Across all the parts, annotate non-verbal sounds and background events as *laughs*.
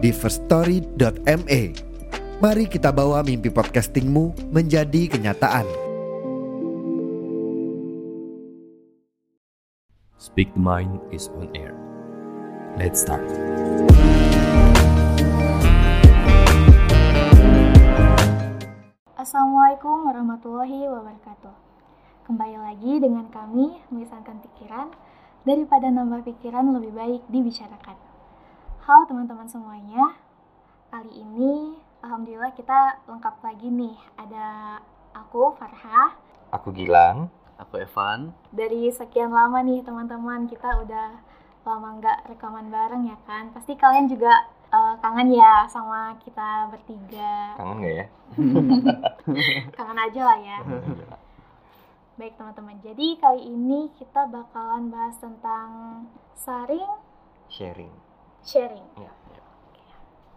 di firststory.me. Mari kita bawa mimpi podcastingmu menjadi kenyataan. Speak the Mind is on air. Let's start. Assalamualaikum warahmatullahi wabarakatuh. Kembali lagi dengan kami melisangkan pikiran daripada nambah pikiran lebih baik dibicarakan. Halo teman-teman semuanya. Kali ini alhamdulillah kita lengkap lagi nih. Ada aku Farha. Aku Gilang. Aku Evan. Dari sekian lama nih teman-teman kita udah lama nggak rekaman bareng ya kan. Pasti kalian juga uh, kangen ya sama kita bertiga. Kangen gak ya? *laughs* kangen aja lah ya. Baik teman-teman, jadi kali ini kita bakalan bahas tentang saring Sharing. Sharing. Ya.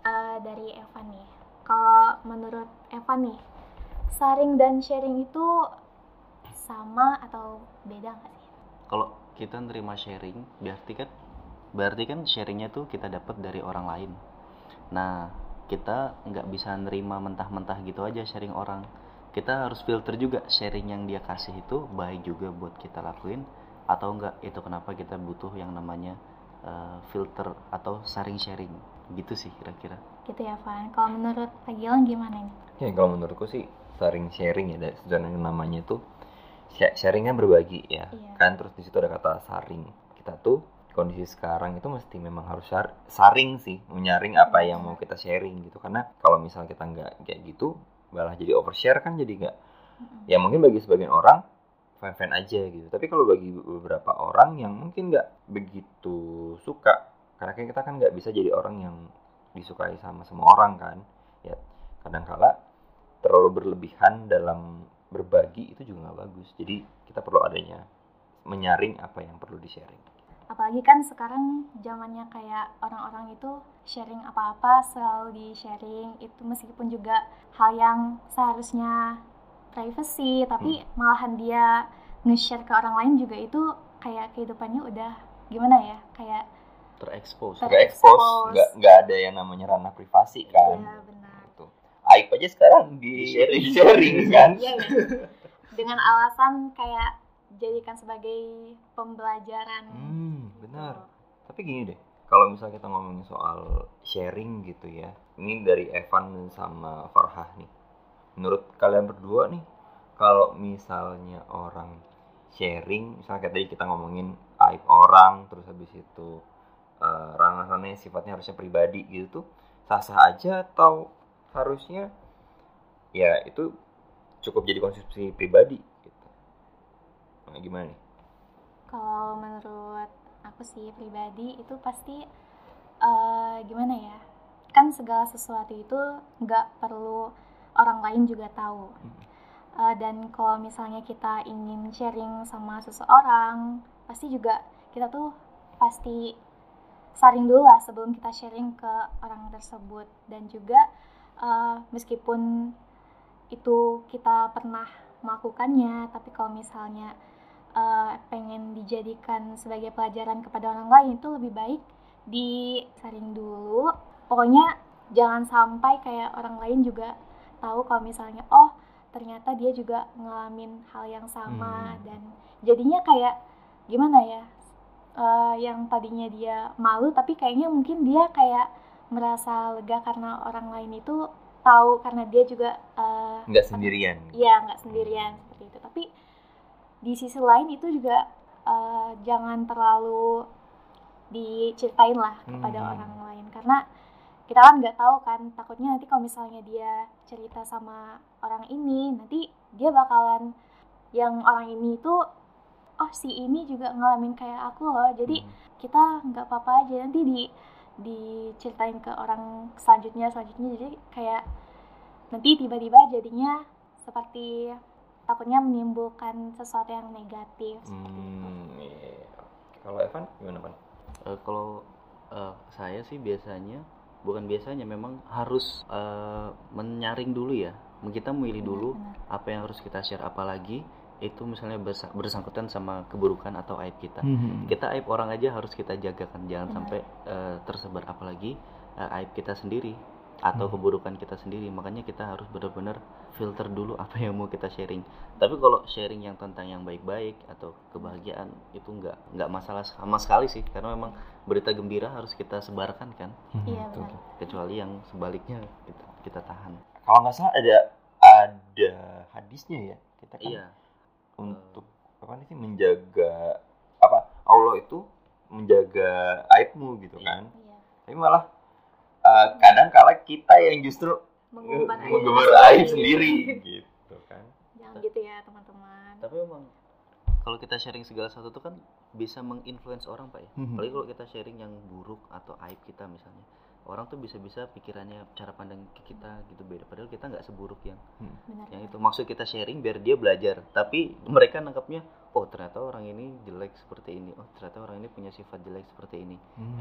Uh, dari Evan nih. Kalau menurut Evan nih, saring dan sharing itu sama atau beda nggak sih? Kalau kita nerima sharing, berarti kan berarti kan sharingnya tuh kita dapat dari orang lain. Nah, kita nggak bisa nerima mentah-mentah gitu aja sharing orang. Kita harus filter juga sharing yang dia kasih itu baik juga buat kita lakuin atau enggak. Itu kenapa kita butuh yang namanya uh, filter atau saring sharing. Gitu sih kira-kira. Gitu ya, Van. Kalau menurut Kak Gilang gimana nih? Ya kalau menurutku sih saring sharing ya sebenarnya namanya tuh sha- sharingnya berbagi ya Iya. kan terus di situ ada kata saring kita tuh kondisi sekarang itu mesti memang harus saring sih menyaring apa yang mau kita sharing gitu karena kalau misalnya kita nggak kayak gitu malah jadi overshare kan jadi nggak ya mungkin bagi sebagian orang fan fan aja gitu. Tapi kalau bagi beberapa orang yang mungkin nggak begitu suka karena kan kita kan nggak bisa jadi orang yang disukai sama semua orang kan ya kadangkala terlalu berlebihan dalam berbagi itu juga nggak bagus. Jadi kita perlu adanya menyaring apa yang perlu di sharing Apalagi kan sekarang zamannya kayak orang-orang itu sharing apa-apa selalu di sharing itu meskipun juga hal yang seharusnya privacy tapi malahan dia nge-share ke orang lain juga itu kayak kehidupannya udah gimana ya kayak Terekspos. Ter- nggak nggak ada yang namanya ranah privasi kan ya benar Gitu. aib aja sekarang di, Di-sharing. di sharing kan Iya, iya. dengan alasan kayak jadikan sebagai pembelajaran hmm benar Gitu. Tapi gini deh, kalau misalnya kita ngomongin soal sharing gitu ya, ini dari Evan sama Farhah nih. Menurut kalian berdua nih, kalau misalnya orang sharing, misalnya kayak tadi kita ngomongin aib orang, terus habis itu eh, ranah-ranah yang sifatnya harusnya pribadi gitu tuh, sah-sah aja atau harusnya ya itu cukup jadi konsumsi pribadi gitu. Nah, gimana nih? Kalau menurut aku sih pribadi itu pasti eh, gimana ya? Kan segala sesuatu itu nggak perlu orang lain juga tahu. Eh, dan kalau misalnya kita ingin sharing sama seseorang, pasti juga kita tuh pasti saring dulu lah sebelum kita sharing ke orang tersebut. Dan juga eh, meskipun itu kita pernah melakukannya, tapi kalau misalnya eh, pengen dijadikan sebagai pelajaran kepada orang lain itu lebih baik disaring dulu. Pokoknya jangan sampai kayak orang lain juga tahu kalau misalnya oh ternyata dia juga ngalamin hal yang sama Hmm. dan jadinya kayak gimana ya? eh, yang tadinya dia malu tapi kayaknya mungkin dia kayak merasa lega karena orang lain itu tahu karena dia juga Nggak sendirian. Iya, nggak sendirian seperti itu. Tapi di sisi lain itu juga eh, jangan terlalu diceritain lah kepada Hmm. orang lain karena kita kan nggak tahu kan takutnya nanti kalau misalnya dia cerita sama orang ini nanti dia bakalan yang orang ini itu oh si ini juga ngalamin kayak aku loh jadi Hmm. kita nggak apa-apa aja nanti di diceritain ke orang selanjutnya selanjutnya jadi kayak nanti tiba-tiba jadinya seperti takutnya menimbulkan sesuatu yang negatif seperti itu. Hmm, iya. Kalau Evan gimana Pan? Eh, kalau eh, saya sih biasanya bukan biasanya memang harus eh, menyaring dulu ya. Kita memilih dulu Benar, apa yang harus kita share. Apalagi itu misalnya bersa- bersangkutan sama keburukan atau aib kita. Hmm. kita aib orang aja harus kita jaga kan jangan Benar. sampai eh, tersebar. Apalagi eh, aib kita sendiri atau Hmm. keburukan kita sendiri makanya kita harus benar-benar filter dulu apa yang mau kita sharing tapi kalau sharing yang tentang yang baik-baik atau kebahagiaan itu nggak nggak masalah sama sekali sih karena memang berita gembira harus kita sebarkan kan Iya, betul. benar. kecuali yang sebaliknya kita, kita tahan Kalau nggak salah ada ada hadisnya ya kita kan iya untuk apa sih menjaga apa Allah itu menjaga aibmu gitu Iya. kan. Iya. Tapi malah uh, kadang kala kita yang justru aib mengumbar aib sendiri gitu kan. Jangan gitu ya teman-teman. tapi memang kalau kita sharing segala sesuatu itu kan bisa menginfluence orang pak ya Mhm. apalagi kalau kita sharing yang buruk atau aib kita misalnya orang tuh bisa-bisa pikirannya cara pandang ke kita gitu beda padahal kita nggak seburuk yang Benar. yang itu maksud kita sharing biar dia belajar tapi mereka nangkapnya oh ternyata orang ini jelek seperti ini oh ternyata orang ini punya sifat jelek seperti ini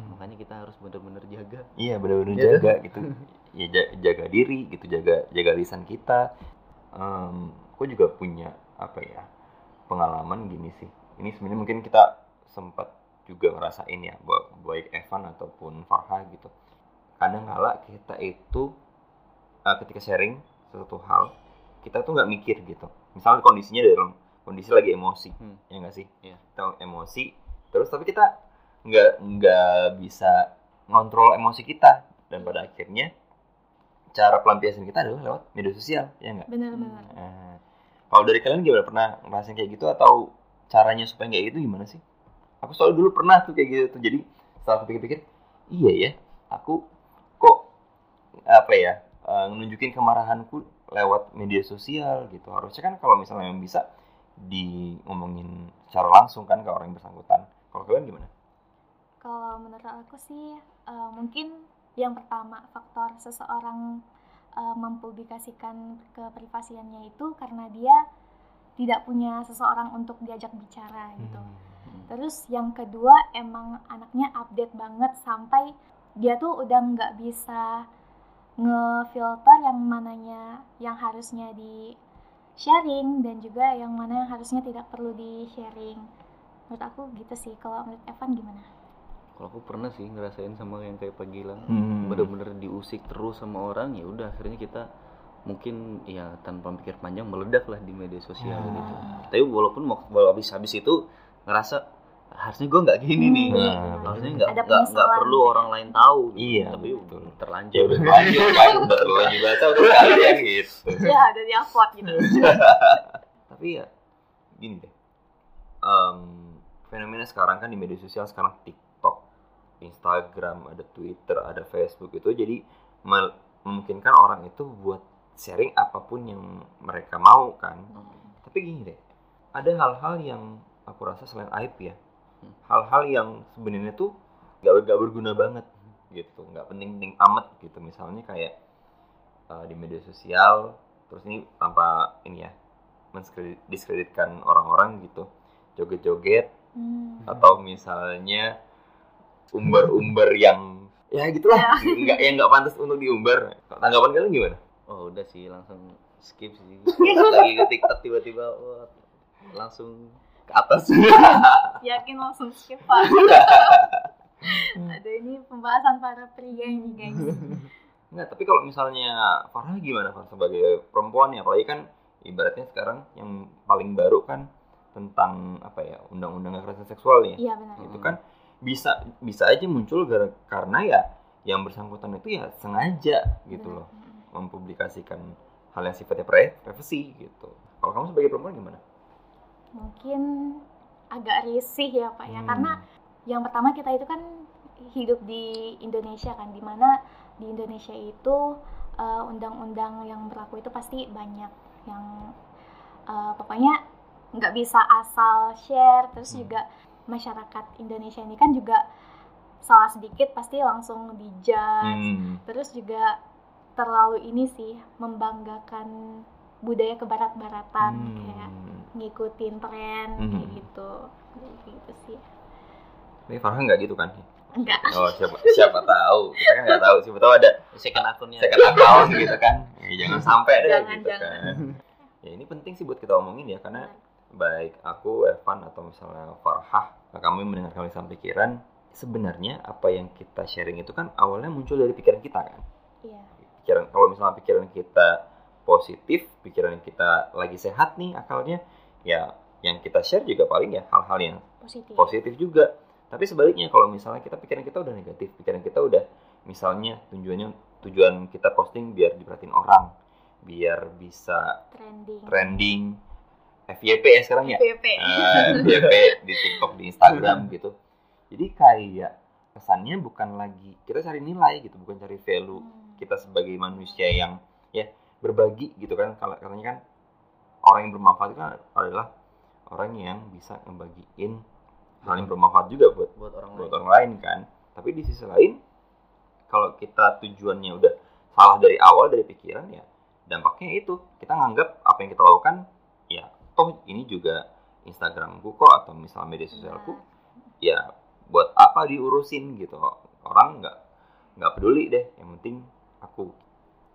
makanya kita harus benar-benar jaga Iya benar-benar Iya. jaga gitu. Ya ja- jaga diri gitu, jaga jaga lisan kita. Em, aku juga punya apa ya pengalaman gini sih. Ini sebenarnya mungkin kita sempat juga ngerasain ya, ba- baik Evan ataupun Farha gitu. Kadang kala kita itu eh, ketika sharing sesuatu hal, kita tuh nggak mikir gitu. Misalnya kondisinya dalam kondisi lagi emosi, Hmm. ya nggak sih? Iya. Kita emosi, terus tapi kita nggak nggak bisa ngontrol emosi kita dan pada akhirnya cara pelampiasan kita adalah lewat media sosial, ya nggak? Benar-benar. Nah, kalau dari kalian gimana pernah ngerasain kayak gitu atau caranya supaya kayak gitu gimana sih? Aku soal dulu pernah tuh kayak gitu tuh. Jadi setelah aku pikir-pikir, iya ya, aku kok apa ya eh, nunjukin kemarahanku lewat media sosial gitu. Harusnya kan kalau misalnya yang bisa di ngomongin secara langsung kan ke orang yang bersangkutan. Kalau kalian gimana? Kalau menurut aku sih eh, mungkin yang pertama faktor seseorang eh, mempublikasikan keprivasiannya itu karena dia tidak punya seseorang untuk diajak bicara gitu. Terus yang kedua emang anaknya update banget sampai dia tuh udah nggak bisa ngefilter yang mananya yang harusnya di sharing dan juga yang mana yang harusnya tidak perlu di sharing. Menurut aku gitu sih. Kalau menurut Evan gimana? kalau aku pernah sih ngerasain sama yang kayak Pak Gilang Hmm. bener-bener diusik terus sama orang ya udah akhirnya kita mungkin ya tanpa pikir panjang meledak lah di media sosial Hmm. gitu tapi walaupun mau habis habis itu ngerasa harusnya gue nggak gini nih Hmm. harusnya nggak nggak nggak perlu orang lain tahu Iya, tapi betul. terlanjur Ya udah kan, udah terlanjur *laughs* baca udah kalian gitu. ya ada di upload gitu. *laughs* Tapi ya gini deh. Em, fenomena sekarang kan di media sosial sekarang TikTok, Instagram, ada Twitter, ada Facebook itu jadi memungkinkan orang itu buat sharing apa pun yang mereka mau kan. Tapi gini deh, ada hal-hal yang aku rasa selain aib ya, Hmm. Hal-hal yang sebenarnya tuh gak, gak berguna banget gitu, nggak penting-penting amat gitu. Misalnya kayak uh, di media sosial, terus ini tanpa ini ya, mendiskreditkan orang-orang gitu, joget-joget Hmm. atau misalnya umbar-umbar yang ya gitulah, nggak yang nggak pantas untuk diumbar. Tanggapan kalian gimana? oh udah sih langsung skip sih *laughs* lagi ke TikTok tiba-tiba wah, langsung ke atas *laughs* Yakin langsung skip Pak. ada ini pembahasan para pria ini guys. Nggak, tapi kalau misalnya Farah gimana Farah sebagai perempuan ya, apalagi kan ibaratnya sekarang yang paling baru kan tentang apa ya undang-undang kekerasan seksual ya, Iya benar. itu kan bisa bisa aja muncul gara karena ya yang bersangkutan itu ya sengaja gitu Benar. loh mempublikasikan hal yang sifatnya pri- privacy gitu. Kalau kamu sebagai perempuan gimana? Mungkin agak risih ya Pak ya Hmm. karena yang pertama kita itu kan hidup di Indonesia kan di mana di Indonesia itu eh, undang-undang yang berlaku itu pasti banyak yang eh, pokoknya nggak bisa asal share terus Hmm. juga masyarakat Indonesia ini kan juga salah sedikit pasti langsung dijudge Hmm. terus juga terlalu ini sih membanggakan budaya kebarat-baratan Hmm. kayak ngikutin tren Hmm. kayak gitu. Kayak gitu sih. Tapi Farhan nggak gitu kan? enggak Oh siapa siapa tahu. Kita kan nggak tahu siapa tahu ada second akunnya. second account gitu kan. Ya, jangan *laughs* sampai deh Jangan, gitu jangan. kan. Ya ini penting sih buat kita omongin ya karena baik aku Evan atau misalnya Farhah kami mendengar kalisan pikiran sebenarnya apa yang kita sharing itu kan awalnya muncul dari pikiran kita kan? Iya. Pikiran kalau misalnya pikiran kita positif pikiran kita lagi sehat nih akalnya ya yang kita share juga paling ya hal-hal yang positif. positif juga. Tapi sebaliknya kalau misalnya kita pikiran kita udah negatif pikiran kita udah misalnya tujuannya tujuan kita posting biar diperhatiin orang biar bisa trending. trending. FYP ya sekarang ya? PVP Eh, FYP *laughs* di TikTok di Instagram gitu. Jadi kayak kesannya bukan lagi kita cari nilai gitu bukan cari value Hmm. kita sebagai manusia yang ya berbagi gitu kan. Kalau katanya kan orang yang bermanfaat itu kan adalah orang yang bisa ngebagiin hal yang bermanfaat juga buat buat orang buat lain. orang lain kan. Tapi di sisi lain kalau kita tujuannya udah salah dari awal dari pikiran ya dampaknya itu. Kita nganggap apa yang kita lakukan ya toh ini juga Instagramku kok atau misalnya media sosialku ya buat apa diurusin gitu. Orang nggak nggak peduli deh. Yang penting aku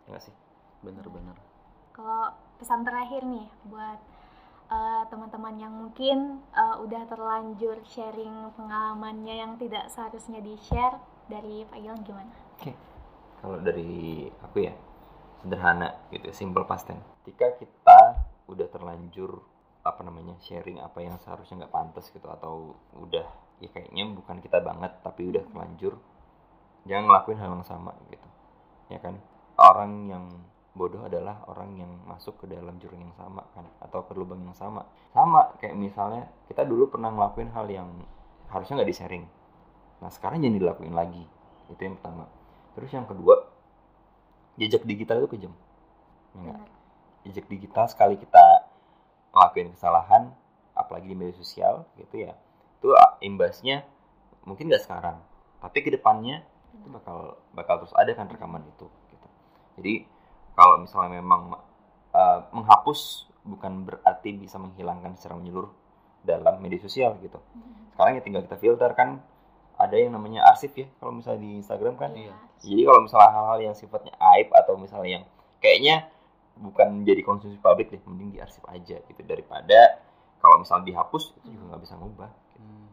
ya sih? Bener-bener kalau pesan terakhir nih buat eh, teman-teman yang mungkin eh, udah terlanjur sharing pengalamannya yang tidak seharusnya di share dari Pak Gilang gimana? kalau dari aku ya sederhana gitu simple past tense. Ketika kita udah terlanjur apa namanya sharing apa yang seharusnya nggak pantas gitu atau udah ya kayaknya bukan kita banget tapi udah terlanjur jangan ngelakuin hal yang sama gitu ya kan? Orang yang bodoh adalah orang yang masuk ke dalam jurang yang sama kan atau ke lubang yang sama sama kayak misalnya kita dulu pernah ngelakuin hal yang harusnya nggak di sharing nah sekarang jangan dilakuin lagi itu yang pertama terus yang kedua jejak digital itu kejam ya nggak? Benar. jejak digital sekali kita ngelakuin kesalahan apalagi di media sosial gitu ya itu imbasnya mungkin nggak sekarang tapi ke depannya itu bakal bakal terus ada kan rekaman itu gitu. jadi kalau misalnya memang uh, menghapus bukan berarti bisa menghilangkan secara menyeluruh dalam media sosial gitu sekarang ya tinggal kita filter kan ada yang namanya arsip ya kalau misalnya di Instagram kan Iya. jadi kalau misalnya hal-hal yang sifatnya aib atau misalnya yang kayaknya bukan jadi konsumsi publik deh, mending diarsip aja gitu daripada kalau misalnya dihapus itu juga nggak bisa ngubah.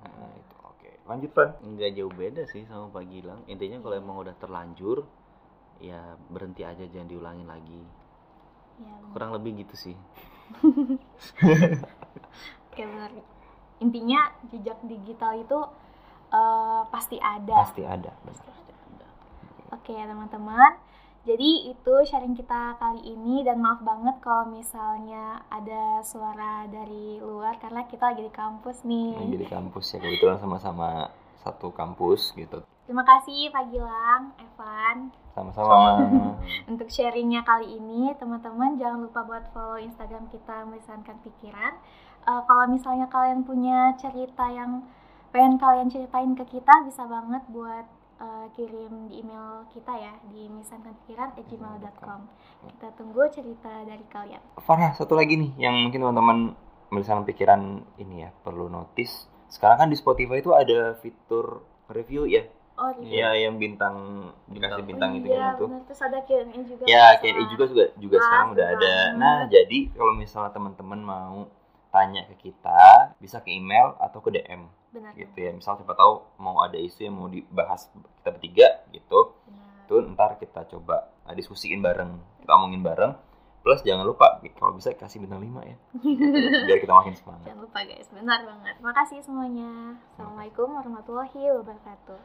Nah, itu oke. Lanjut Van. nggak jauh beda sih sama Pak Gilang intinya kalau emang udah terlanjur ya berhenti aja jangan diulangin lagi benar. kurang lebih gitu sih *laughs* Oke, benar. Intinya jejak digital itu eh, pasti ada. Pasti ada. benar. Oke teman-teman, jadi itu sharing kita kali ini dan maaf banget kalau misalnya ada suara dari luar karena kita lagi di kampus nih. Yang jadi kampus ya kebetulan sama-sama satu kampus gitu. Terima kasih Pak Gilang, Evan Sama-sama. *laughs* untuk sharingnya kali ini. Teman-teman jangan lupa buat follow Instagram kita melisankan pikiran. Eh, kalau misalnya kalian punya cerita yang pengen kalian ceritain ke kita bisa banget buat eh, kirim di email kita ya di misankanpikiran@gmail.com. Kita tunggu cerita dari kalian. Farah satu lagi nih yang mungkin teman-teman melisan pikiran ini ya perlu notice. Sekarang kan di Spotify itu ada fitur review ya. Oh Ya yang bintang dikasih bintang itu iya, gitu. Terus ada Q&A juga. Ya, KNI juga juga juga Ah, sekarang udah ada. Nah, jadi kalau misalnya teman-teman mau tanya ke kita, bisa ke email atau ke DM Benar. gitu ya. Misal siapa tahu mau ada isu yang mau dibahas kita bertiga gitu. benar. Itu ntar kita coba uh, diskusiin bareng, kita omongin bareng. Plus jangan lupa kalau bisa kasih bintang 5 ya. Biar kita makin semangat. *laughs* Jangan lupa guys, benar banget. Makasih semuanya. Assalamualaikum warahmatullahi wabarakatuh.